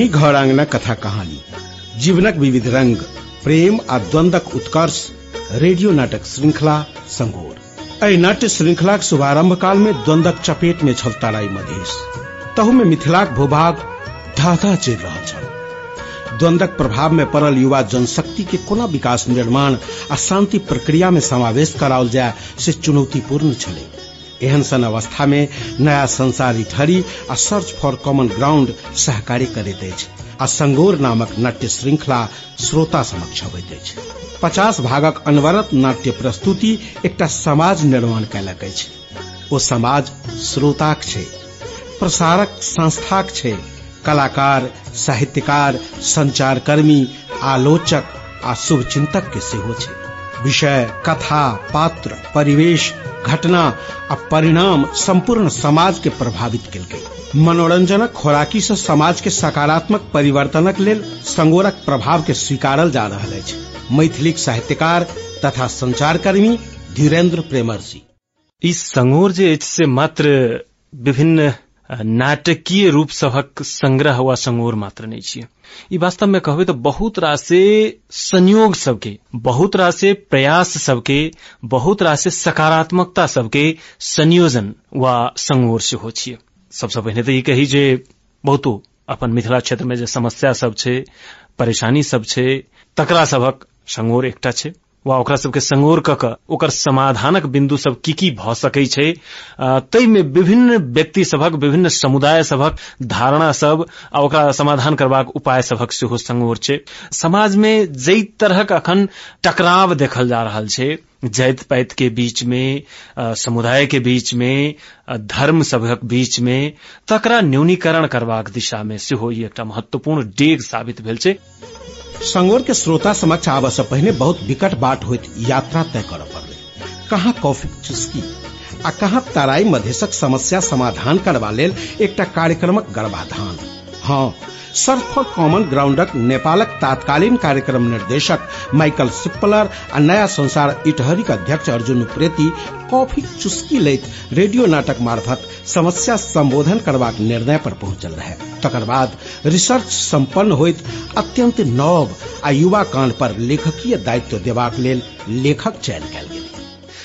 अही घर आंगना कथा कहानी। जीवनक विविध रंग, प्रेम आ द्वंदक उत्कर्ष, रेडियो नाटक श्रृंखला, संगोर। एहि नाट्य श्रृंखलाक शुभारंभ काल में द्वंदक चपेट में छल तराई मधेश। तहु में मिथिलाक भूभाग धाधा चलि रहल छल। द्वंद्वक प्रभाव में पड़ल युवा जनशक्ति के कोना विकास निर्माण आ शांति प्रक्रिया में समावेश कराओल जाय से चुनौतीपूर्ण छले। एहन सन अवस्था में नया संसारी ठहरी आ सर्च फॉर कॉमन ग्राउंड सहकारी अछि, आ संगोर नामक नाट्य श्रृंखला श्रोता समक्ष अछि। पचास भागक अनवरत नाट्य प्रस्तुति एकटा समाज निर्माण कयलक अछि। ओ समाज श्रोताक प्रसारक संस्थाक छै, कलाकार, साहित्यकार, संचारकर्मी, आलोचक आ शुभचिंतक के सेहो छै। विषय, कथा, पात्र, परिवेश, घटना आ परिणाम संपूर्ण समाज के प्रभावित केलकै मनोरंजनक, खोराकी से समाज के सकारात्मक परिवर्तनक लेल संगोरक प्रभाव के स्वीकारल जा रहा अछि। मैथिलिक साहित्यकार तथा संचारकर्मी धीरेन्द्र प्रेमर्षि ई संगोर जे से मात्र विभिन्न नाटकीय रूप सभक संग्रह वा संगोर मात्र नहीं ई वास्तव में कहबै तो बहुत रासे संयोग सबके, बहुत रासे प्रयास सबके, बहुत रासे सकारात्मकता सबके संयोजन वा संगोर सेहो छियै सबसे पहिने तऽ ई कही जे बहुतो अपन मिथिला क्षेत्र में जे समस्या सब छै, परेशानी सब छै, तकरा सभक संगोर एकटा छै। वा ओकरा सबके संगोर क क ओकर समाधानक बिंदु सब की की भ सकै छै? में विभिन्न व्यक्ति सभक, विभिन्न समुदाय सभक धारणा सब आ ओकरा समाधान करबाक उपाय सभक सेहो संगोर छै। समाज में जै तरहक अखन टकराव देखल जा रहल छै, जाति पाति के बीच में समुदाय के बीच में धर्म सभक बीच में तकरा न्यूनीकरण करबाक दिशा में सेहो ई एकटा महत्वपूर्ण डेग साबित भेल छै। संगोर के श्रोता समक्ष आब से पहले बहुत विकट बाट हो यात्रा तय करऽ पड़लै। कहाँ कॉफ़ी चुस्की आ कहाँ तराई मधेशक समस्या समाधान करवा लेल एकटा कार्यक्रमक गर्भाधान? हाँ सर्च फॉर कॉमन ग्राउंडक नेपालक तात्कालीन कार्यक्रम निर्देशक माइकल सिप्पलर आ नया संसार इटहरीक अध्यक्ष अर्जुन उप्रेती कॉफ़ी चुस्की लैत रेडियो नाटक मार्फत समस्या संबोधन करबाक निर्णय पर पहुंचल रहे। तकर बाद रिसर्च संपन्न होइत अत्यंत नव आ युवा कांड पर लेखकीय दायित्व देबाक लेल लेखक चयन कयल गेल।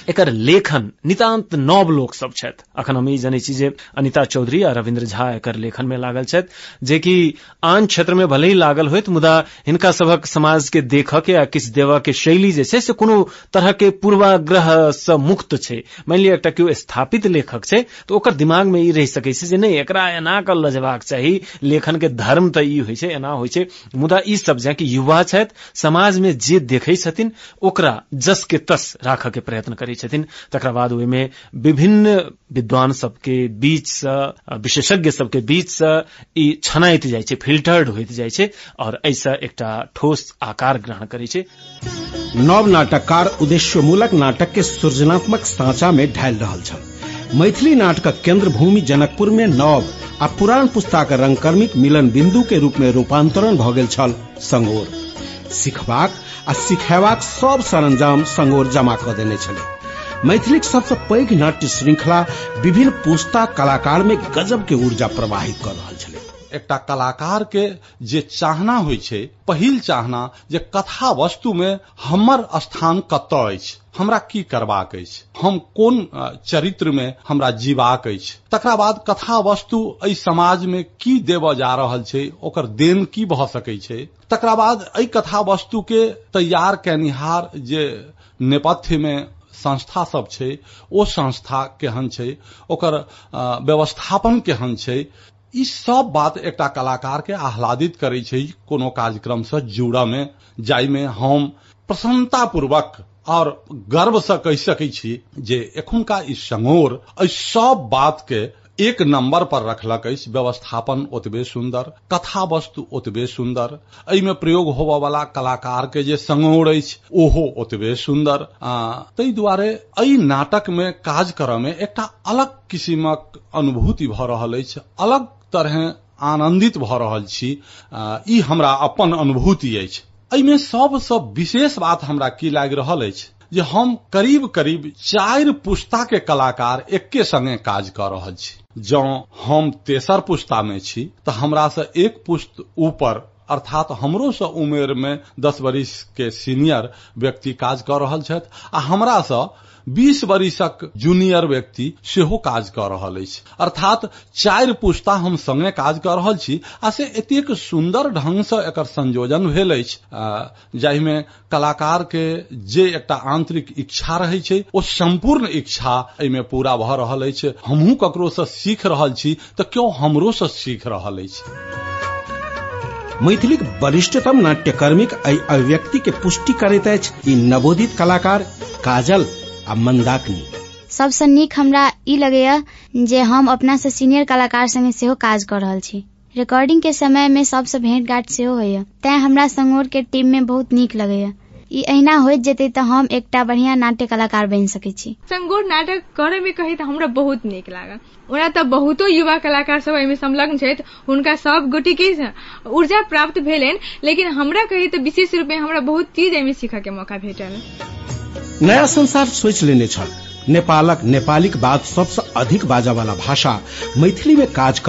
एकर लेखन नितांत नव लोक सब अखन हम जनै छी जे अनिता चौधरी आ रविन्द्र झा एकर लेखन में लागल छथि, जे कि आन क्षेत्र में भले ही लागल होइत मुदा हिनका सभक समाज के देखऽ के आ किछु देवऽ के शैली जे छै, से कोनो तरह के पूर्वाग्रह से मुक्त छै। मानि लिअ, एकटा केओ स्थापित लेखक छै, तऽ ओकर दिमाग में ई रहि सकै छै जे नहि, एकरा एना कऽ लऽ जेबाक चाही। लेखन के धर्म तऽ ई छै, एना होइ छै। मुदा ई सब जे कि युवा छथि समाज में जे देखै छथिन, ओकरा जस के तस राखऽ के प्रयत्न करै छथिन तकरा बाद ओहिमे विभिन्न विद्वान सबके बीच से, विशेषज्ञ सबके बीच से, ई छनाइत जाइ छै, फिल्टर्ड होइत जाइ छै, और ऐसा एकटा ठोस आकार ग्रहण करै छै। नव नाटककार उद्देश्यमूलक नाटक के सृजनात्मक साँचा में ढाल रहल छल। मैथिली नाटक केंद्र भूमि जनकपुर में नव आ पुरान पुस्ताक रंगकर्मिक मिलन बिंदु के रूप में रूपांतरण भ गेल छल संगोर। सिखबाक आ सिखेबाक सब सरंजाम संगोर जमा कऽ देने छलै। मैथिलिक सबसे पैघ नाट्य श्रृंखला विभिन्न पुस्ता कलाकार में गजब के ऊर्जा प्रवाहित कर रहल छलै। एकटा कलाकार के जे चाहना होइ छै, पहिल चाहना जे कथा वस्तु में हमर स्थान अछि, हमरा की करबाक हम कोन चरित्र में हमरा जीवाक अछि, तकरा बाद कथा वस्तु एहि समाज में की देबऽ जा रहल छै, ओकर देन की भऽ सकै छै, तकरा बाद एहि कथा वस्तु के तैयार कैनिहार जे नेपथ्य में संस्था सब छै, ओ संस्था केहन छै, ओकर व्यवस्थापन केहन छै, ई सब बात एकटा कलाकार के आह्लादित करे छै कोनो कार्यक्रम से जुड़ऽ में जाय में हम प्रसन्नता पूर्वक और गर्व से कह सकै छी जे एखुनका ई संगोर, एहि सब बात के एक नंबर पर रखलक व्यवस्थापन ओतबे सुंदर कथा वस्तु ओतबे सुंदर एहिमे प्रयोग होबऽ वाला कलाकार के जे संगोर अछि, ओहो ओतबे सुंदर ताहि दुआरे एहि नाटक में काज करऽ में एकटा अलग किसिमक अनुभूति भऽ रहल अलग तरह आनंदित भऽ हमरा अपन अनुभूति अछि। एहिमे सबसँ विशेष बात हमरा की लागि रहल अछि जे हम करीब करीब चार पुस्ता के कलाकार एके संगे काज कर रहल छी। जँ हम तेसर पुस्ता में छी, तऽ हमरा से एक पुस्त ऊपर, अर्थात हमरो से उमेर में दस बरिस के सीनियर व्यक्ति काज कर रहल छथि, आ हमरा से बीस बरिसक जूनियर व्यक्ति सेहो काज रहल अछि। अर्थात चारि पुस्ता हम संगे काज कऽ रहल छी, आ से एतेक सुन्दर ढंग से एकर संयोजन अछि। जाहिमे कलाकार के जे एकटा आंतरिक इच्छा रहै ओ संपूर्ण इच्छा एहिमे पूरा भऽ रहल अछि। हमहूँ ककरो से सीख रहल छी, तऽ केओ हमरो से सीख रहल अछि? मैथिलीक वरिष्ठतम नाट्यकर्मीक अभिव्यक्ति के पुष्टि करैत नवोदित कलाकार काजल आ मंदाकिनी सबसँ नीक हमरा ई लगैया जे हम अपना से सीनियर कलाकार संगे सेहो काज कऽ रहल छी। रिकॉर्डिंग के समय में सबसँ भेंट घाट सेहो होइया। तैं हमरा संगोर के टीम में बहुत नीक लगैया। ई अहिना होइत जेतै तऽ हम एकटा बढ़िया नाट्य कलाकार बनि सकैत छी। संगोर नाटक करे में कही तऽ हमरा बहुत नीक लागल। ओना तऽ बहुतो युवा कलाकार सब एहिमे संलग्न छथि हुनका सब गोटे के ऊर्जा प्राप्त भेलनि लेकिन हमरा कही तऽ विशेष रूप में हमरा बहुत चीज़ एहिमे सीखऽ के मौका भेटल। नया संसार सोच लेने छल। नेपालक नेपालीक बाद सबसँ अधिक बाजा वाला भाषा मैथिली में काज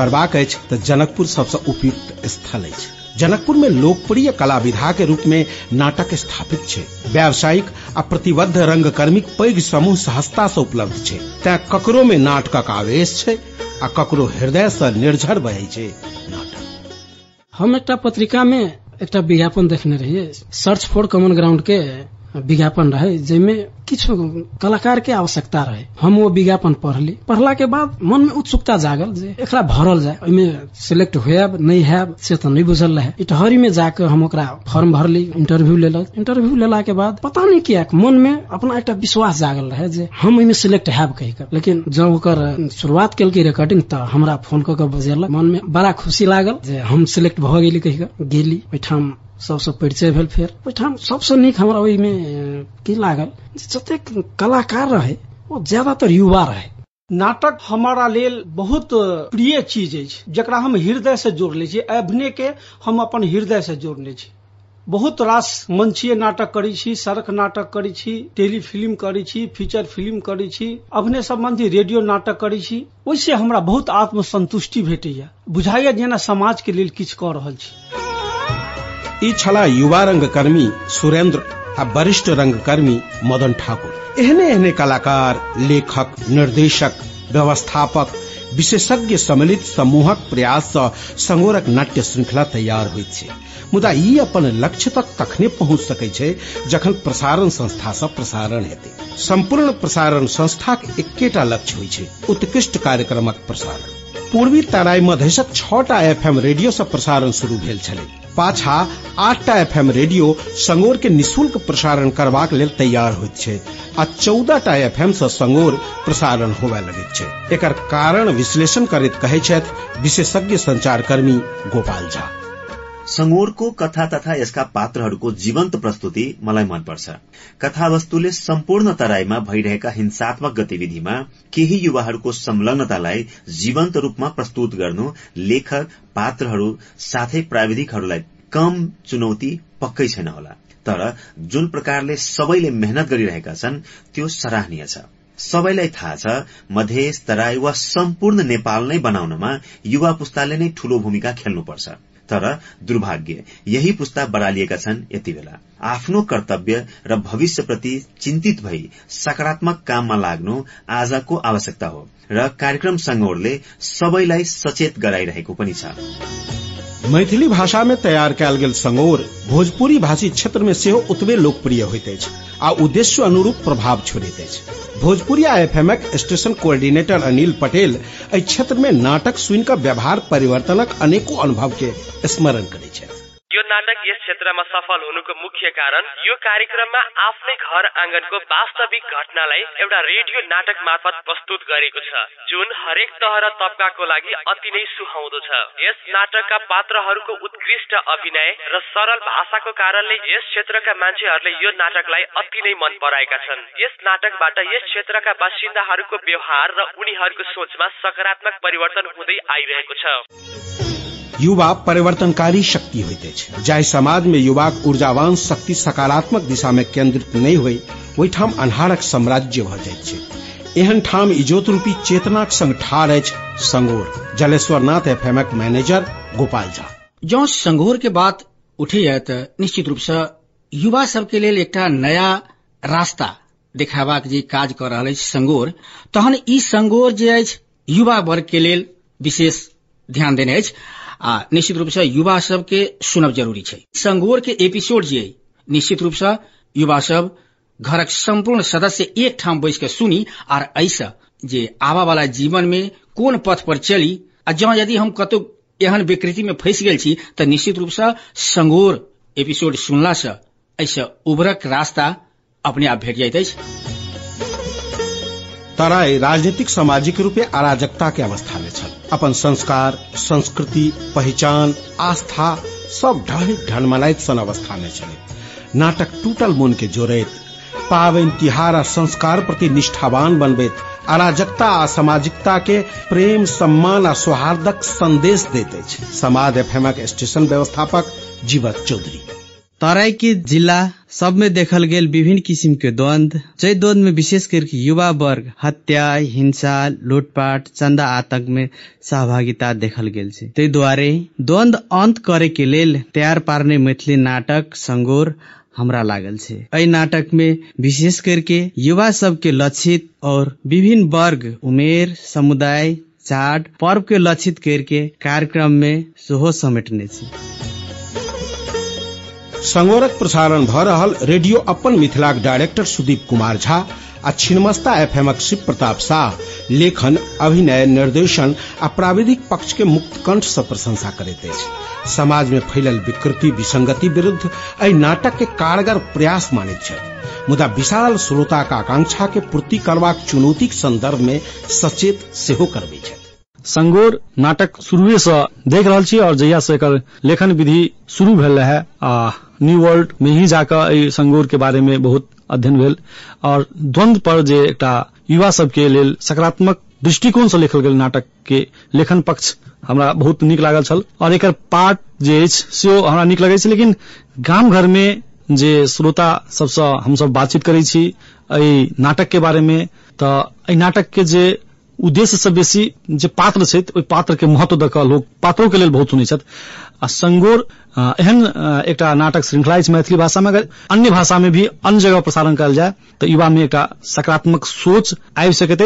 तऽ जनकपुर सबसँ उपयुक्त स्थल जनकपुर में लोकप्रिय कला विधा के रूप में नाटक स्थापित छै। व्यावसायिक आ प्रतिबद्ध रंग रंगकर्मीक पैघ समूह सहजता से उपलब्ध छै। तें ककरो में नाटकक आवेश छै, आ ककरो हृदय से निर्झर बहै छै नाटक। हम एकटा पत्रिका में एकटा विज्ञापन देखने रहिए सर्च फॉर कॉमन ग्राउंड के। विज्ञापन रहे जैमे किछु कलाकार के आवश्यकता रहे। हम वो विज्ञापन पढ़ली। पढ़ला के बाद मन में उत्सुकता जागल जे एकरा भरल जाए ओहिमे सिलेक्ट होयब नहीं हैब से तो नहीं बुझल रहे। इटहरी में जाके हम ओकरा फॉर्म भरली इंटरव्यू लेलक। इंटरव्यू लेला के बाद पता नहीं किया मन में अपना एक विश्वास जागल रहे जे हम ओहिमे सिलेक्ट हैब कही लेकिन जब ओकर शुरुआत केलकै रिकॉर्डिंग तो हमरा फोन कऽ के बजेलक। मन में बड़ा खुशी लागल जे हम सिलेक्ट भऽ गेली कही गेली ओहिठाम सबसँ परिचय भेल फेर। ओहिठाम सबसँ नीक हमरा ओहिमे की लागल जतेक कलाकार रहे, ओ ज़्यादातर युवा रहे। नाटक हमारा लेल बहुत प्रिय चीज़ अछि, जकरा हम हृदय से जोड़ ले अभिनय के हम अपन हृदय से जोड़ने छी। बहुत रास मंचीय नाटक करै छी, सड़क नाटक करै छी, टेलीफिल्म करै छी, फीचर फ़िल्म करै छी, अभिनय संबंधी रेडियो नाटक करै छी। ओहिसे हमरा बहुत आत्मसंतुष्टि भेटैया। बुझाइया जेना समाज के लेल किछु कऽ रहल छी। ई छला युवा रंगकर्मी सुरेंद्र आ वरिष्ठ रंगकर्मी मदन ठाकुर। एहने एहने कलाकार, लेखक, निर्देशक, व्यवस्थापक, विशेषज्ञ सम्मिलित समूहक प्रयास सँ संगोरक नाट्य श्रृंखला तैयार होइत छै। मुदा ई अपन लक्ष्य तक तखने पहुँच सकै छै जखन प्रसारण संस्था सँ प्रसारण हेतै। संपूर्ण प्रसारण संस्थाक एकेटा लक्ष्य होइ छै उत्कृष्ट कार्यक्रमक प्रसारण। पूर्वी तराई मधेशक छटा एफएम रेडियो सँ प्रसारण शुरू भेल छलै। पाछा आठटा एफएम रेडियो संगोर के निशुल्क प्रसारण करबाक लेल तैयार होइत छै, आ चौदह टा एफएम सँ संगोर प्रसारण होबय लगैत छै। एकर कारण विश्लेषण करैत कहै छथि विशेषज्ञ संचारकर्मी गोपाल झा। संगोरको कथा तथा यसका पात्रहरूको जीवन्त प्रस्तुति मलाई मनपर्छ। कथावस्तुले सम्पूर्ण तराईमा भइरहेका हिंसात्मक गतिविधिमा केही युवाहरूको संलग्नतालाई जीवन्त रूपमा प्रस्तुत गर्नु लेखक पात्रहरू साथै प्राविधिकहरूलाई कम चुनौती पक्कै छैन होला। तर जुन प्रकारले सबैले मेहनत गरिरहेका छन् त्यो सराहनीय छ। सबैलाई थाहा छ मधेस तराई वा सम्पूर्ण नेपाल नै बनाउनमा युवा पुस्ताले नै ठूलो भूमिका खेल्नुपर्छ। तर दुर्भाग्य यही पुस्ता बढालिएका छन् यति बेला। आफ्नो कर्तव्य र भविष्यप्रति चिन्तित भई सकारात्मक काममा लाग्नु आजको आवश्यकता हो र कार्यक्रम संगोरले सबैलाई सचेत गराइरहेको पनि छ। मैथिली भाषा में तैयार कैल गेल संगोर भोजपुरी भाषी क्षेत्र में सेहो ओतबे लोकप्रिय अछि आ उद्देश्य अनुरूप प्रभाव छोड़ैत अछि। भोजपुरिया एफएमक स्टेशन कोऑर्डिनेटर अनिल पटेल क्षेत्र में नाटक सुनि कऽ व्यवहार परिवर्तनक अनेको अनुभव के स्मरण करे छथि। यो नाटक यस क्षेत्रमा सफल हुनुको मुख्य कारण यो कार्यक्रममा आफ्नै घर आँगनको वास्तविक घटनालाई एउटा रेडियो नाटक मार्फत प्रस्तुत गरेको छ जुन हरेक तह र तबकाको लागि अति नै सुहाउँदो छ। यस नाटकका पात्रहरूको उत्कृष्ट अभिनय र सरल भाषाको कारणले यस क्षेत्रका मान्छेहरूले यो नाटकलाई अति नै मन पराएका छन्। यस नाटकबाट यस क्षेत्रका बासिन्दाहरूको व्यवहार र उनीहरूको सोचमा सकारात्मक परिवर्तन हुँदै आइरहेको छ। युवा परिवर्तनकारी शक्ति अछि। जाहि समाज में युवाक ऊर्जावान शक्ति सकारात्मक दिशा में केंद्रित नहीं हुई ओहिठाम अन्हारक साम्राज्य भ जाइत छै। एहन ठाम इजोत रूपी चेतनाक संग ठाड़ अछि संगोर। जलेश्वर नाथ एफएमक मैनेजर गोपाल झा। जँ संघोर के बात उठैया तऽ निश्चित रूप से युवा सबके लेल एकटा नया रास्ता देखाबाक जे काज कऽ रहल अछि संगोर, तहन ई संगोर जे अछि, युवा वर्ग के लेल विशेष ध्यान देने अछि। आ, निश्चित रूप से युवा सबके सुनब ज़रूरी छै। संगोर के एपिसोड जे निश्चित रूप से युवा सब घरक संपूर्ण सदस्य एक ठाम बैस के सुनी आर ऐसा जे आबा वाला जीवन में कोन पथ पर चली, आ जँ यदि हम कतौ एहन विकृति में फंसि छी तऽ निश्चित रूप से संगोर एपिसोड सुनला से ऐसे उभरक रास्ता अपने आप भेट अछि। तराई राजनीतिक सामाजिक रूपे अराजकता के अवस्था में छल। अपन संस्कार, संस्कृति, पहचान, आस्था, सब ढह ढलमलाइत सन अवस्था में चले नाटक टूटल मन के जोड़ैत पावनि तिहार आ संस्कार प्रति निष्ठावान बनबैत, अराजकता आ सामाजिकता के प्रेम, सम्मान आ सौहार्दक संदेश दैत समाज एफएमक स्टेशन व्यवस्थापक जीवत चौधरी। तराई के जिला सब में देखल गेल विभिन्न किसिम के द्वंद जै द्वंद में विशेष करके युवा वर्ग हत्या हिंसा लूटपाट चंदा आतंक में सहभागिता देखल गेल छै। ताहि दुआरे द्वंद अंत करे के लेल तैयार पारने मैथिली नाटक संगोर हमरा लागल छै। एहि नाटक में विशेष करके युवा सब के लक्षित और विभिन्न वर्ग उमेर समुदाय चाड पर्व के लक्षित करके कार्यक्रम में सेहो समेटने संगोरक प्रसारण भ रहल रेडियो अपन मिथिलाक डायरेक्टर सुदीप कुमार झा आ छिन्मस्ता एफ़ एफएमक शिव प्रताप शाह, लेखन, अभिनय, निर्देशन आ प्राविधिक पक्ष के मुक्त कंठ से प्रशंसा करैत समाज में फैलल विकृति, विसंगति विरुद्ध एहि नाटक के कारगर प्रयास मानैत मुदा विशाल श्रोताक आकांक्षा के पूर्ति करबाक चुनौतीक संदर्भ में सचेत सेहो करबै संगोर नाटक शुरुए से देख रहल छी और जहिया से एकर लेखन विधि शुरू भेल रहे, आ न्यू वर्ल्ड में ही जाकर संगोर के बारे में बहुत अध्ययन भेल। और द्वंद पर जे एकटा युवा सबके लेल सकारात्मक दृष्टिकोण से लिखल गेल नाटक के लेखन पक्ष हमरा बहुत निक लागल छल। और एक पाठ जे सेहो हमरा नीक लगै लेकिन गाम घर में जे श्रोता सबसँ हमसब बातचीत करै छी नाटक के बारे में एहि नाटक के जे उद्देश्य से बेसी जे पात्र छथि पात्र के महत्व दऽ लोक पात्रों के लेल बहुत सुनै छथि। संगोर एहन एकटा नाटक श्रृंखला अछि मैथिली भाषा में अगर अन्य भाषा में भी अन्य जगह प्रसारण कयल जाय युवा में एकटा सकारात्मक सोच आबि सकैत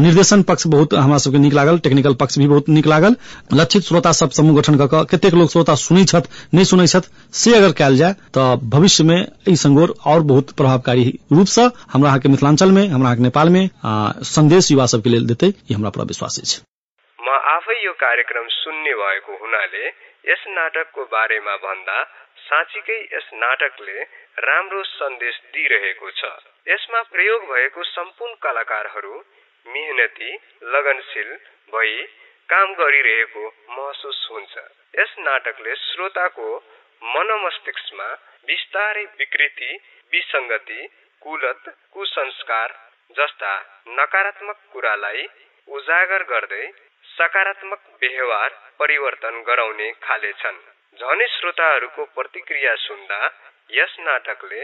निर्देशन पक्ष बहुत हमरा सबके नीक लागल टेक्निकल पक्ष भी बहुत नीक लागल। लक्षित श्रोता सब समूह गठन कऽ कऽ कतेक श्रोता सुनै छथि, नहि सुनै से अगर कयल जाय भविष्य में ई संगोर और बहुत प्रभावकारी रूप से हमरा मिथिलांचल में हमरा नेपाल में संदेश युवा सबके लेल देतै, ई हमरा पूरा विश्वास अछि। म आफै यो कार्यक्रम सुन्ने भएको हुनाले यस नाटकको बारेमा भन्दा साँच्चीकै यस नाटकले राम्रो सन्देश दिइरहेको छ। यसमा प्रयोग भएको सम्पूर्ण कलाकारहरू मेहनती लगनशील भई काम गरिरहेको महसुस हुन्छ। यस नाटकले श्रोताको मनमस्तिष्कमा बिस्तारै विकृति विसङ्गति कुलत कुसंस्कार जस्ता नकारात्मक कुरालाई उजागर गर्दै सकारात्मक व्यवहार परिवर्तन गराउने खाले छन् झनै श्रोताहरूको प्रतिक्रिया सुन्दा यस नाटकले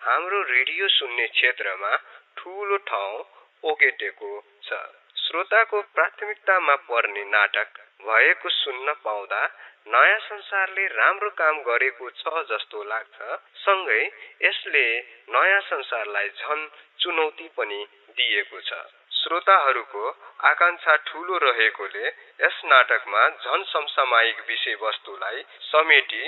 हाम्रो रेडियो सुन्ने क्षेत्रमा ठूलो ठाउँ ओगेटेको छ। श्रोताको प्राथमिकतामा पर्ने नाटक भएको सुन्न पाउँदा नयाँ संसारले राम्रो काम गरेको छ जस्तो लाग्छ। सँगै यसले नयाँ संसारलाई झन चुनौती पनि दिएको छ। श्रोताहरूको आकांक्षा ठूलो रहेकोले यस नाटकमा झन समसामयिक विषय वस्तुलाई समेटी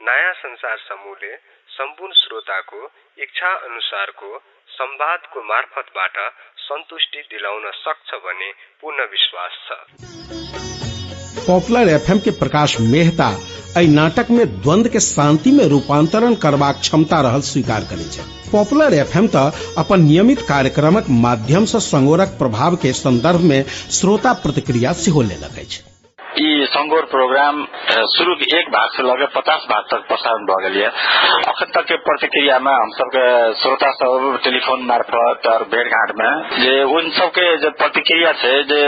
नयाँ संसार समूहले सम्पूर्ण श्रोताको इच्छा अनुसारको संवादको मार्फतबाट सन्तुष्टि दिलाउन सक्छ भन्ने पूर्ण विश्वास छ। पॉपुलर एफएम के प्रकाश मेहता एहि नाटक में द्वंद के शांति में रूपांतरण करबाक क्षमता रहल स्वीकार करे पॉपुलर एफएम एम अपन नियमित कार्यक्रमक माध्यम से संगोरक प्रभाव के संदर्भ में श्रोता प्रतिक्रिया लेलक ई संगोर प्रोग्राम शुरू एक भाग से लगे पचास भाग तक प्रसारण भ गेल अखन तक के प्रतिक्रिया में हम सबके श्रोता सब टेलीफोन मार्फत और भेंट घाट में जे उन सबके प्रतिक्रिया छै जे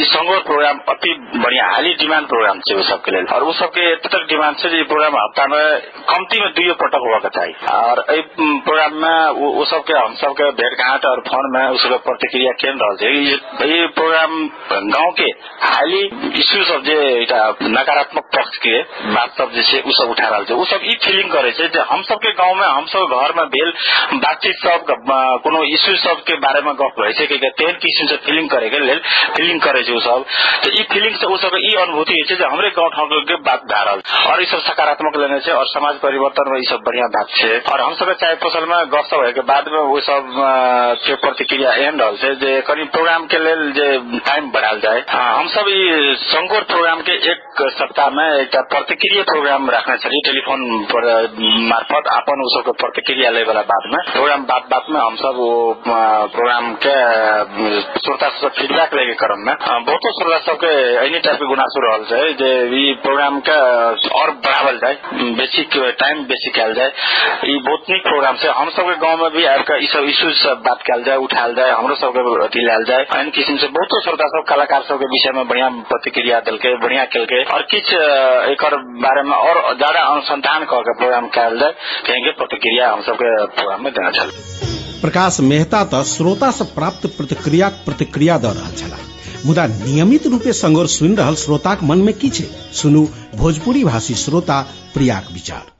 ई संगोर प्रोग्राम अति बढ़िया हाईली डिमांड प्रोग्राम छै उ सबके लेल। और सबके तक डिमांड छै जे प्रोग्राम हफ्ता में कमती में पटक होबा के चाही। और एहि प्रोग्राम में सबके हम सबके भेंट घाट और फोन में प्रतिक्रिया केन रहल ई प्रोग्राम गांव के हाईली इश्यू सब जे एकटा नकारात्मक पक्ष के बात सब जे छै उ सब उठा रहल छै उ सब ई फीलिंग करे छै जे हम सबके गांव में हम सब घर में भेल बातचीत सब कोनो इश्यू सब के बारे में गप रहे। छै कि तेहन किस्म से फीलिंग करे के लेल फीलिंग करे छै उ सब। तो ई फीलिंग से उ सब ई अनुभूति जे हमरे गांव ठाउँ के बात भए रहल और ई सब सकारात्मक लेने छै और समाज परिवर्तन में ई सब बढ़िया बात छै। और हम सब चाय फसल में गप सब के बाद में उ सब के प्रतिक्रिया एहन रहल छै जे कनी प्रोग्राम के लेल जे टाइम बढ़ाल जाए हम सब ई संगोर प्रोग्राम के एक सप्ताह में एक प्रतिक्रिया प्रोग्राम रखने टेलीफोन मार्फत अपन उ सबके प्रतिक्रिया ले वाला बाद में। प्रोग्राम बात में हम सब वो प्रोग्राम के श्रोता सब फीडबैक लेके क्रम में। बहुतो श्रोता सबके एनी टाइप के गुनासो रहल छै, जे प्रोग्राम के और बढ़ावल जाए बेसी टाइम बेसी कयल जाए बहुत नीक प्रोग्राम छै। हम सबके गाँव में भी आबि के ई सब इश्यूज़ सब बात कयल जाए उठायल जाए हमरो सबके अथी लायल जाए एहन किस्म से बहुतो श्रोता सब, कलाकार सबके विषय में बढ़िया प्रतिक्रिया देलकै बढ़िया कल के। और किछु एकर बारे में और ज़्यादा अनुसंधान करके के प्रोग्राम कयल कहेंगे प्रतिक्रिया हम सबके प्रोग्राम में देना छल। प्रकाश मेहता तो श्रोता से प्राप्त प्रतिक्रिया प्रतिक्रिया दल रहल मुदा नियमित रूपे संगोर सुनि रहल श्रोताक मन में की सुनू भोजपुरी भाषी श्रोता प्रियाक विचार।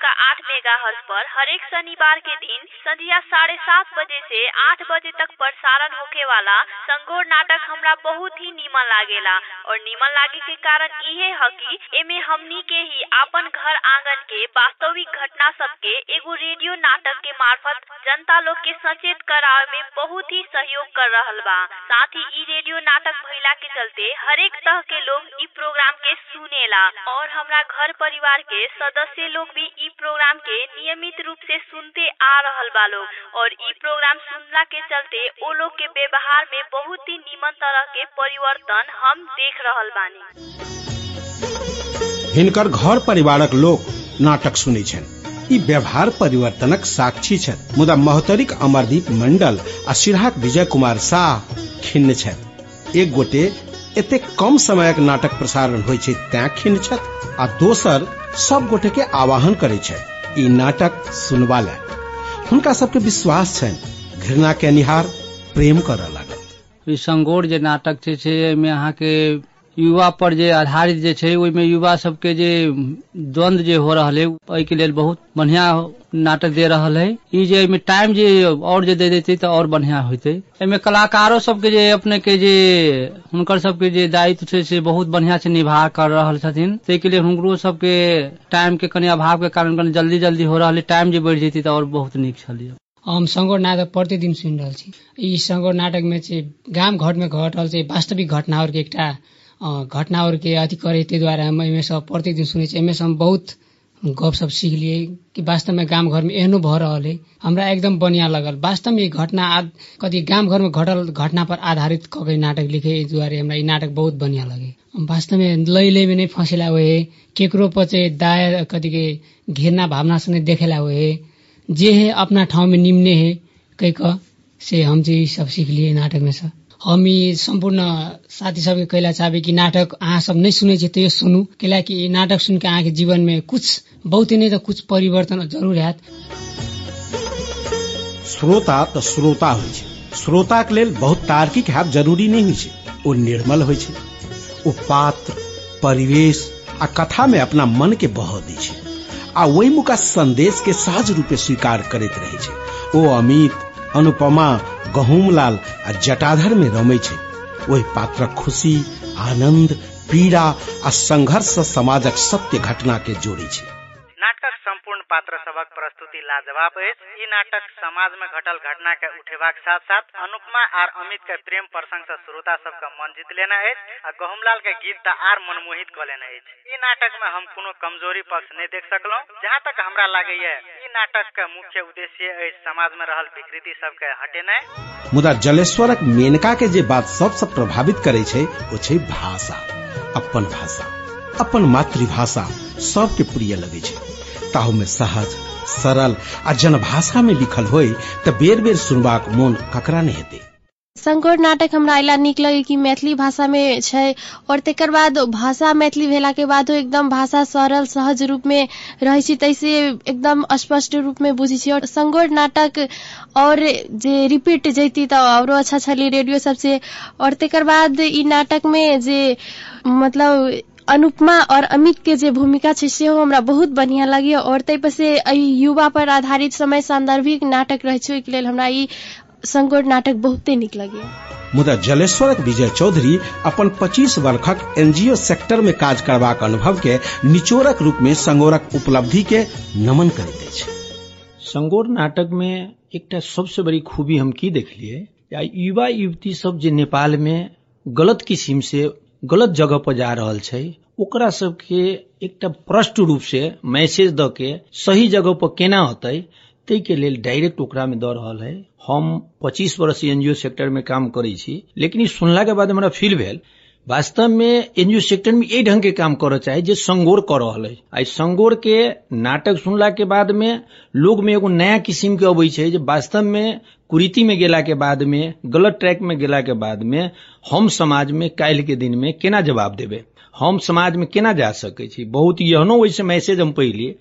पुनका आठ मेगा हर्ज पर हरेक शनिवार के दिन संध्या साढ़े सात बजे से आठ बजे तक प्रसारण होके वाला संगोर नाटक हमरा बहुत ही नीमन लागेला। और नीमन लागे के कारण इहे है कि एमे हमनी के ही अपन घर आँगन के वास्तविक घटना सबके एगो रेडियो नाटक के मार्फत जनता लोग के सचेत करावे में बहुत ही सहयोग कर रहल बा। साथ ही ई रेडियो नाटक भइला के चलते हरेक तरह के लोग ई प्रोग्राम के सुनेला। और हमरा घर परिवार के सदस्य लोग भी प्रोग्राम के नियमित रूप से सुनते आ रहल बा लोग। और ई प्रोग्राम सुनला के चलते ओ लोग के व्यवहार में बहुत ही निमन तरह के परिवर्तन हम देख रहल बानी। हिनकर घर परिवारक लोग नाटक सुनै छनि। ई व्यवहार परिवर्तनक साक्षी छथि। मुदा महतरिक अमरदीप मंडल आ सिरहाक विजय कुमार शाह खिन्न छथि। एक गोटे एते कम समयक नाटक प्रसारण होइ छै तैं खिन छथि, आ दोसर सब गोटे के आवाहन करे छै ई नाटक सुनबा ले हुनका सबके विश्वास छनि, घृणा के निहार प्रेम करऽ लागत ई संगोर जे नाटक छै से एहिमे अहाँके युवा पर जे आधारित जे छै, ओहिमे युवा सबके जे द्वंद जे हो रहल है, ओहिके लेल बहुत बढ़िया नाटक दे रहल है। ई जे एहिमे टाइम जे और जे दे देते तऽ और बढ़िया होते। एहिमे कलाकारो सबके जे अपने के जे, हुनकर सबके जे दायित्व छै, से बहुत बढ़िया से निभा कर रहल छथिन। ताहिके लेल हुनकरो सबके टाइम के कनि अभाव के कारण कनि जल्दी जल्दी हो रहल है टाइम जे बढ़ि जेती तऽ और बहुत नीक हम संगोर नाटक प्रतिदिन सुनि रहल छी। ई संगोर नाटक में चाहिँ गाम घर में घट रहल छै, वास्तविक घटना के एकटा घटना के अथी करे ताहि दुआरे हम एहिमे सब प्रतिदिन सुनै छी एहिमे से हम बहुत गप सब सीख लिए कि वास्तव में गाम घर में एहनो भ रहल। एकदम बढ़िया लगल। वास्तव में ई घटना कथी गाम घर में घटल घटना पर आधारित क के नाटक लिखे दुआरे हमरा ई नाटक बहुत बढ़िया लगे। वास्तव में लय लय में नहीं फंसेला है केकरो पर चाहिँ दाय कथी के घृणा भावना देखेला है जे है अपना ठाउँ में निम्ने है कह क से हम चाहिँ सब सीख लिए नाटक में हम सम्पूर्ण साथी सबके कहला चाहबे कि नाटक अहाँ सब नहीं सुने तैयो सुनू। कैलाकि नाटक सुन के अहाँ के में कुछ बहुत नहीं तो कुछ परिवर्तन ज़रूर हैत। श्रोता तऽ श्रोता होइ छै। श्रोताक लेल बहुत तार्किक हैब ज़रूरी नहीं होइ छै। ओ निर्मल होइ छै। ओ पात्र, परिवेश आ कथा में अपना मन के बह दै छै। आ ओहि मुका संदेश के सहज रूपे स्वीकार करैत रहे छै। ओ अमित, अनुपमा गहुमलाल आ जटाधर में रमै छै। ओहि पात्रक खुशी, आनंद, पीड़ा आ संघर्ष समाजक सत्य घटना के जोड़े नाटक संपूर्ण पात्र सबक प्रस्तुति लाजवाब ई नाटक समाज में घटल घटना के उठेबाक साथ साथ अनुपमा आर अमित के प्रेम प्रसंग से श्रोता सबके मन जीत लेना अछि आ गहुमलाल के गीत आर मनमोहित क लेना ई नाटक में हम कोनो कमज़ोरी पक्ष नहीं देख सकलौ जहाँ तक हमरा लागैया ई नाटक के मुख्य उद्देश्य समाज में रहल विकृति सबके हटेनाइ मुदा जलेश्वरक मेनका के जे बात सबसे प्रभावित करे छै वो छै भाषा। अपन भाषा, अपन मातृभाषा सबके प्रिय लगे छै। ताहू में सहज, सरल आ जनभाषा में लिखल होय त बेर बेर सुनबाक मोन ककरा नहीं हेते? संकोर नाटक हमरा अइला नीक लगे कि मैथिली भाषा में छै और तेकर बाद भाषा मैथिली भेला के बादो एकदम भाषा सरल सहज रूप में रहे छी तैसे एकदम स्पष्ट रूप में बुझी छी। और संगोर नाटक और जे रिपीट जैती त औरो अच्छा छली रेडियो सबसे। और तेकर बाद ई नाटक में जे मतलब अनुपमा और अमित के जे भूमिका छै सेहो हमरा बहुत बढ़िया लगे और तै पर से युवा पर आधारित समय सांदर्भिक नाटक रहे छै ओहि लेल हमरा ई संगोर नाटक बहुते निक लगे मुदा जलेश्वरक विजय चौधरी अपन 25 वर्षक एनजीओ सेक्टर में काज करबाक अनुभव के निचोड़क रूप में संगोरक उपलब्धि के नमन करैत अछि। संगोर नाटक में एकटा सबसे बड़ी खूबी हम की देखलिए या युवा युवती सब जे नेपाल में गलत किस्म से गलत जगह पर जा रहा है ओकरा सबके एकटा प्रष्ट रूप से मैसेज द के सही जगह पर केना होतै ताहि के लेल डायरेक्ट ओकरा में दऽ रहल है। हम 25 वर्ष एनजीओ सेक्टर में काम करे छी, लेकिन ई सुनला के बाद हमरा फील भेल वास्तव में एनजीओ सेक्टर में यही ढंग के काम करऽ चाही जे संगोर कर रहा है। आई संगोर के नाटक सुनला के बाद में लोग में एगो नया किस्म के अबै छै जे वास्तव में कुरीति में गेला के बाद में गलत ट्रैक में गेला के बाद में हम समाज में काल्हि के दिन में केना जवाब देबै? हम समाज में केना जा सकै छी? बहुत एहनो ओहिसे मैसेज हम पहिले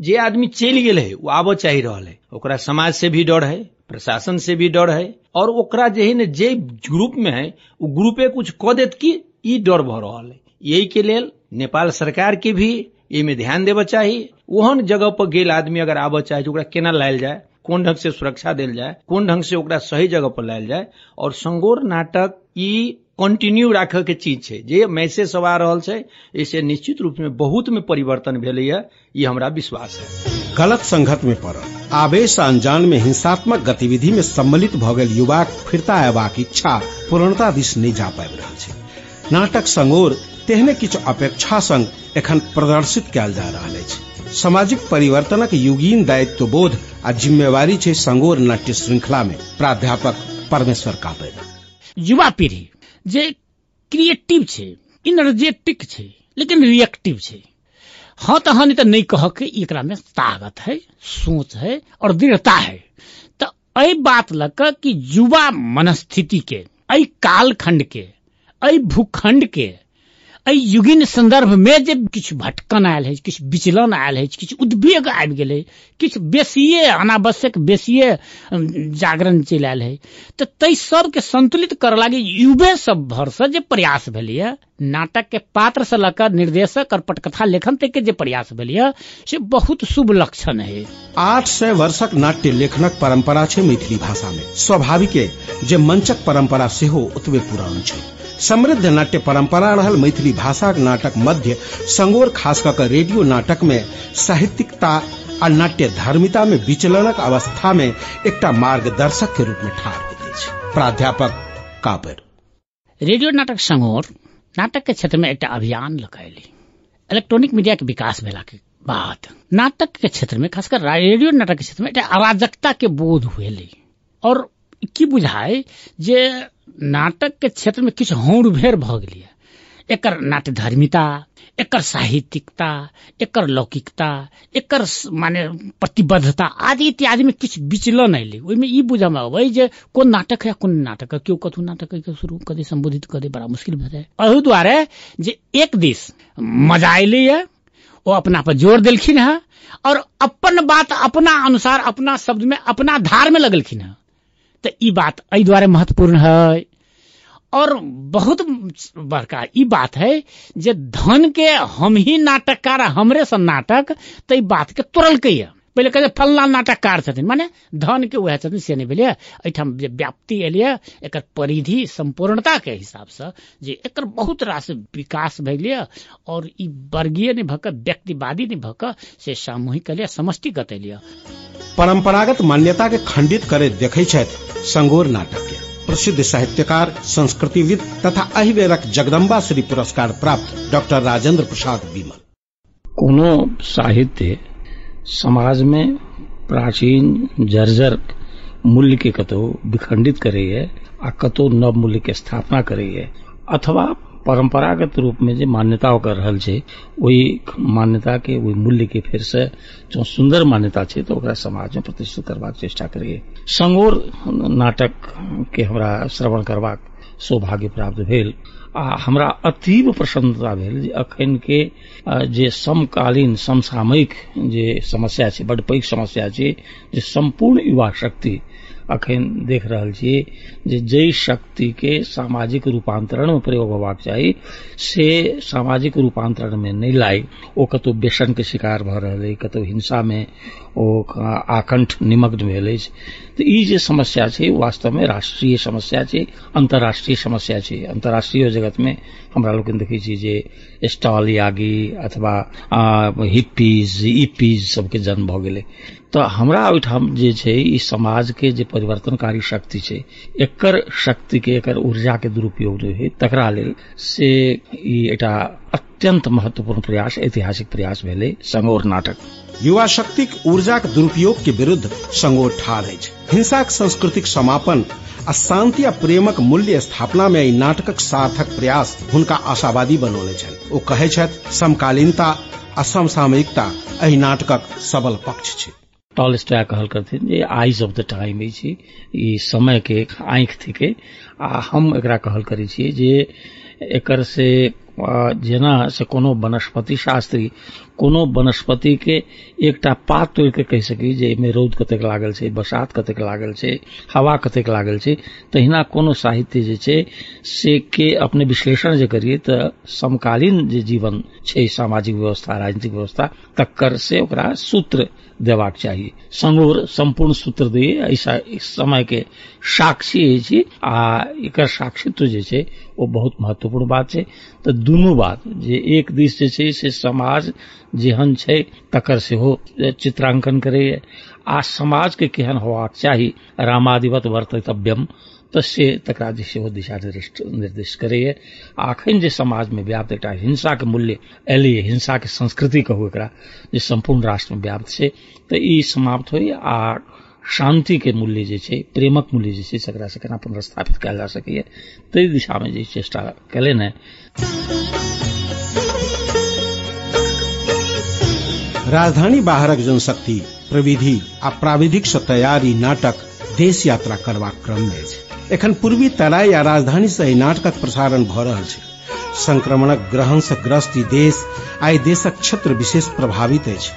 जे आदमी चलि गेल है वो आबऽ चाही रहल है। ओकरा समाज से भी डर है, प्रशासन से भी डर है, और ओकरा जे है ने जे ग्रुप में है वो ग्रुपे कुछ कह देत कि ई डर भ रहल है। यही के लेल नेपाल सरकार के भी एहिमे ध्यान देबऽ चाही। ओहन जगह पर गेल आदमी अगर आबऽ चाहे ओकरा केना लायल जाय? कोन ढंग से सुरक्षा देल जाय? कोन ढंग से ओकरा सही जगह पर लायल जाय? और संगोर नाटक, ई कंटिन्यू राखऽ के चीज़ छै। जे मैसेज सब आ रहल छै ऐसे निश्चित रूप में बहुत में परिवर्तन भेलैया ये हमरा विश्वास है। गलत संगत में पड़ल। आवेश अनजान में हिंसात्मक गतिविधि में सम्मिलित भ गेल युवाक फिरता अयबाक इच्छा पूर्णता दिस नहीं जा पाबि रहल छै। नाटक संगोर तेहने किछु अपेक्षा संग एखन प्रदर्शित कयल जा रहल अछि। सामाजिक परिवर्तनक युगीन दायित्व बोध आ जिम्मेवारी छै संगोर नाट्य श्रृंखला में प्राध्यापक परमेश्वर कापेर युवा पीढ़ी जे क्रिएटिव છે इनर्जेटिक छै, लेकिन रिएक्टिव छै। हाँ तो हाँ नहीं तो नहीं कह के एक में ताकत है, सोच है, और दृढ़ता है। तो अ बात लक कि युवा मनस्थिति के अ कालखंड के के अ युगिन संदर्भ में जे किछु भटकन आयल है, किछु विचलन आयल है, किछु उद्वेग आबि गेलै किछु बेसिए अनावश्यक बेसिए जागरण चलि आयल है तो तै सबके संतुलित कर लागी युवे सब भर से जे प्रयास नाटक के पात्र से लकर निर्देशक और पटकथा लेखन तक के जे प्रयास भेलैया से बहुत शुभ लक्षण है। आठ सय वर्षक नाट्य लेखनक परंपरा छै मैथिली भाषा में स्वाभाविक, जे मंचक परंपरा सेहो ओतबे पुरान छै। समृद्ध नाट्य परंपरा रहल मैथिली भाषाक नाटक मध्य संगोर खास कऽ के रेडियो नाटक में साहित्यिकता आ नाट्य धर्मिता में विचलनक अवस्था में एकटा मार्गदर्शक के रूप में ठाढ़ प्राध्यापक कापर रेडियो नाटक संगोर नाटक के क्षेत्र में एक अभियान लगैली इलेक्ट्रॉनिक मीडिया के विकास भेला के बाद नाटक के क्षेत्र में खासकर रेडियो नाटक के क्षेत्र में एकटा अराजकता के बोध हुएली और की बुझाए जे नाटक के क्षेत्र में किछु हौड़ भेर भ गेलिय एकर नाट्य धर्मिता एकर साहित्यिकता, एकर लौकिकता, एकर माने प्रतिबद्धता आदि इत्यादि में किछु विचलन अयलै ओहिमे ई में अबै जे कोन नाटक है कोन नाटक है। केओ कथु नाटक के शुरू कऽ दे, संबोधित कऽ दे, बड़ा मुश्किल भऽ जाय। एहि दुआरे जे एक दिस मज़ा अयलैए ओ अपना पर ज़ोर देलखिन है, और अपन बात अपना अनुसार, अपना शब्द में अपना धार में लगलखिन है। तो ई बात एहि दुआरे महत्वपूर्ण है। और बहुत बड़का ई बात है जे धन के हम ही नाटककार, हमरे सन नाटक तो बात के तोड़लकै है पहिले कहे फल्ला नाटककार माने धन के वह छथिन, से नहीं भेलिए। एहिठाम व्याप्ति एलिए, एकर परिधि संपूर्णता के हिसाब से जे एकर बहुत रास विकास भेलिए, और ई वर्गीय नहीं भक, व्यक्तिवादी नहीं भक, से सामूहिक एलिए, समष्टिगत एलिए। परंपरागत मान्यता के खंडित करे देखे संगोर नाटक प्रसिद्ध साहित्यकार, संस्कृतिविद तथा अहिवेरक जगदम्बा श्री पुरस्कार प्राप्त डॉक्टर राजेंद्र प्रसाद विमल कोनो साहित्य समाज में प्राचीन जर्जर मूल्य के कतो विखंडित करे है आ कतो नव मूल्य के स्थापना करे है अथवा परंपरागत रूप में जो मान्यता रहल छै वही मान्यता के वही मूल्य के फिर से जो सुंदर मान्यता छै तो ओकरा समाज में प्रतिष्ठित करबाक चेष्टा करिए संगोर नाटक के हमरा श्रवण करबाक सौभाग्य प्राप्त भेल, आ हमरा अतीब प्रसन्नता भेल जे अखन के जे समकालीन, समसामयिक जे समस्या छै बड पैघ समस्या छै, जे संपूर्ण युवा शक्ति अखन देख रहल छियै जे जै शक्ति के सामाजिक रूपांतरण में प्रयोग होबाक चाहिए से सामाजिक रूपांतरण में नहीं लाई ओ कतौ व्यसन के शिकार भ रहल अछि कतौ हिंसा में ओ आकंठ निमग्न भेल तऽ ई समस्या छै वास्तव में राष्ट्रीय समस्या छै, अंतर्राष्ट्रीय समस्या छै। अंतर्राष्ट्रीय जगत में हमरा लोकनि देखै स्टॉल यागी अथवा हिप्पीज इपीज सबके जन्म भऽ गेलै। तऽ हमरा ओहिठाम समाज के जे परिवर्तनकारी शक्ति छै, एकर शक्ति के एकर ऊर्जा के दुरुपयोग जो है तकरा से ई अत्यंत महत्वपूर्ण प्रयास ऐतिहासिक प्रयास भेलै संगोर नाटक। युवा शक्तिक ऊर्जाक दुरुपयोग के विरुद्ध संगोर ठाढ़ अछि। हिंसाक सांस्कृतिक समापन आ शांति आ प्रेमक मूल्य स्थापना में ई नाटकक सार्थक प्रयास हुनका आशावादी बनौने छनि। ओ कहै छथि समकालीनता आ समसामयिकता एहि नाटकक सबल पक्ष छै। टॉलस्टॉय कहल करथिन जे आइज़ ऑफ़ द टाइम अछि ई समय के आंखि थिके। आ हम एकरा कहल करै छियै जे एकर से जेना से कोनो वनस्पति शास्त्री, कोनो वनस्पति के एकटा पात तोड़ के कहि सकी जे एहिमे रौद कतेक लागल छै, बरसात कतेक लागल छै, हवा कतेक लागल छै, तहिना कोनो साहित्य जे छै से के अपने विश्लेषण जे करिए तऽ समकालीन जे जीवन छै, सामाजिक व्यवस्था, राजनीतिक व्यवस्था, तकर से ओकरा सूत्र देबाक चाहिए संगोर संपूर्ण सूत्र दै, ऐसा इस समय के साक्षी अछि आ एक साक्षित्व जे छै बहुत महत्वपूर्ण बात छै। तो दुनू बात, जे एक दिस जे छै, से समाज जेहन छै, तकर सेहो चित्रांकन करैए आ समाज के केहन होबाक चाही रामादिवत वर्तव्यम तऽ से तकरा जे सेहो दिशा निर्देश करैए आ अखन जे समाज में व्याप्त एकटा हिंसा के मूल्य एलैए हिंसा के संस्कृति कहू एकरा, जे संपूर्ण राष्ट्र में व्याप्त छै तऽ ई समाप्त होय आ शांति के मूल्य जे छै, प्रेमक मूल्य जे छै सकरा से केना पुनर्स्थापित कयल जा सकैए ताहि दिशा में जे चेष्टा हैं राजधानी बाहरक जनशक्ति, प्रविधि आ प्राविधिक से तैयारी नाटक देश यात्रा करबाक क्रम अछि एखन पूर्वी तराई आ राजधानी से नाटकक प्रसारण भऽ रहल छै। संक्रमणक ग्रहण से ग्रस्त ई देश आइ देशक क्षेत्र विशेष प्रभावित अछि।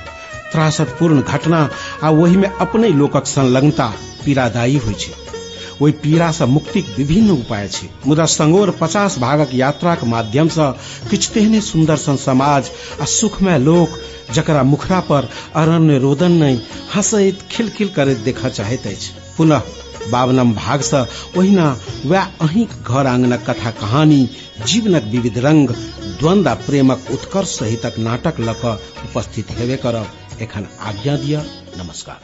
त्रासदपूर्ण घटना आ ओहि में अपने लोकक संलग्नता पीड़ादायी होइ छै। ओहि पीड़ा से मुक्तिक विभिन्न उपाय छै। मुदा संगोर पचास भागक यात्राक माध्यम से किछु तेहने सुन्दर सन समाज आ सुखमय लोक जकरा मुखरा पर अरण्य रोदन नहीं हंसैत खिलखिल करैत देखऽ चाहैत अछि। पुनः बावनम भाग से, ओहिना वएह अहींक घर आंगनक कथा कहानी, जीवनक विविध रंग, द्वंद आ प्रेमक उत्कर्ष सहितक नाटक लऽ कऽ उपस्थित हेबे करब। एखन आज्ञा दिअ, नमस्कार।